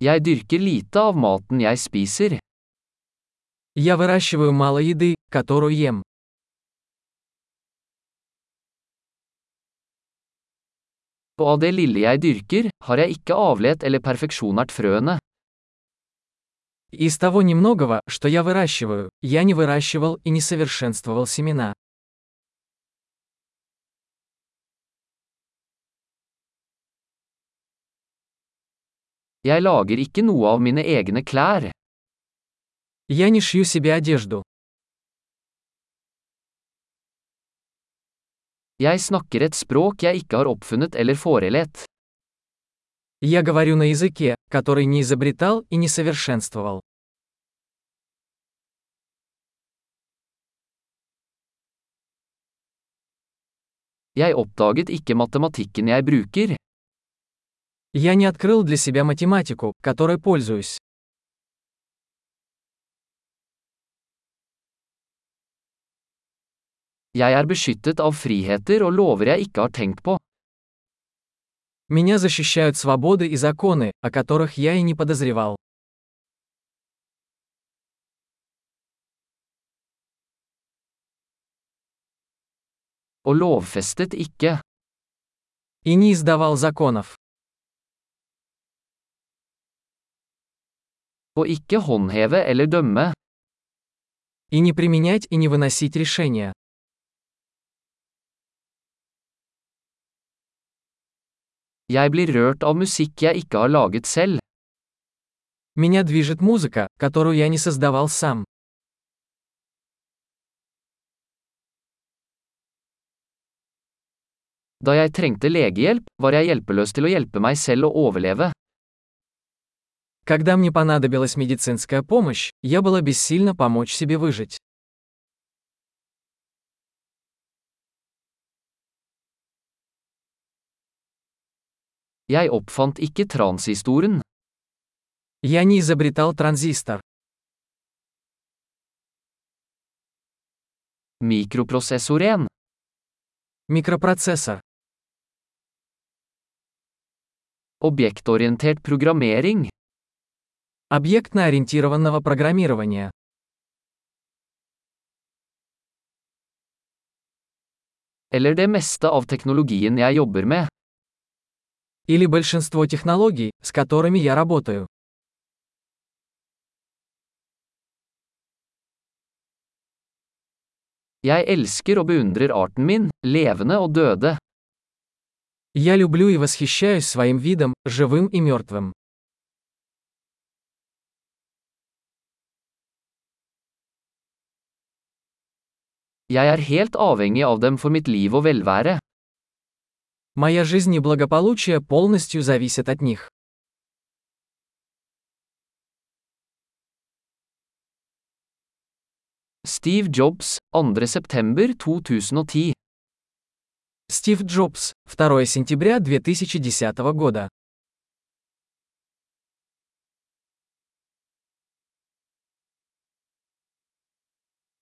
Jeg dyrker lite av maten jeg spiser. Я выращиваю мало еды, которую ем. Og av det lille jeg dyrker, har jeg ikke avlet eller perfeksjonert frøene. Из того немногого, что я выращиваю, я не выращивал и не совершенствовал семена. Jeg lager ikke noe av mine egne klær. Я не шью себе одежду. Jeg snakker et språk jeg ikke har oppfunnet eller forelett. Я говорю на языке, который не изобретал и не совершенствовал. Jeg oppdaget ikke matematikken jeg bruker. Я не открыл для себя математику, которой пользуюсь. Jeg er beskyttet av friheter og lover jeg ikke har tenkt på. Меня защищают свободы и законы, о которых я и не подозревал. Og lovfestet ikke. И не издавал законов. Og ikke håndheve eller dømme. И не применять и не выносить решения. Jeg blir rørt av musikk jeg ikke har laget selv. Меня движет музыка, которую я не создавал сам. Da jeg trengte legehjelp, var jeg hjelpeløs til å hjelpe meg selv å overleve. Когда мне понадобилась медицинская помощь, я была бессильна помочь себе выжить. Jeg oppfant ikke transistoren. Я не изобретал транзистор. Mikroprosessoren. Микропроцессор. Objektorientert programmering. Объектно-ориентированного программирования. Eller det meste av teknologien jeg jobber med. Или большинство технологий, с которыми я работаю. Jeg elsker og beundrer arten min, levende og døde. Я люблю и восхищаюсь своим видом, живым и мертвым. Jeg er helt avhengig av dem for mitt liv og velvære. Моя жизнь и благополучие полностью зависят от них. Steve Jobs, 2. september 2010 Стив Джобс, 2 сентября 2010 года.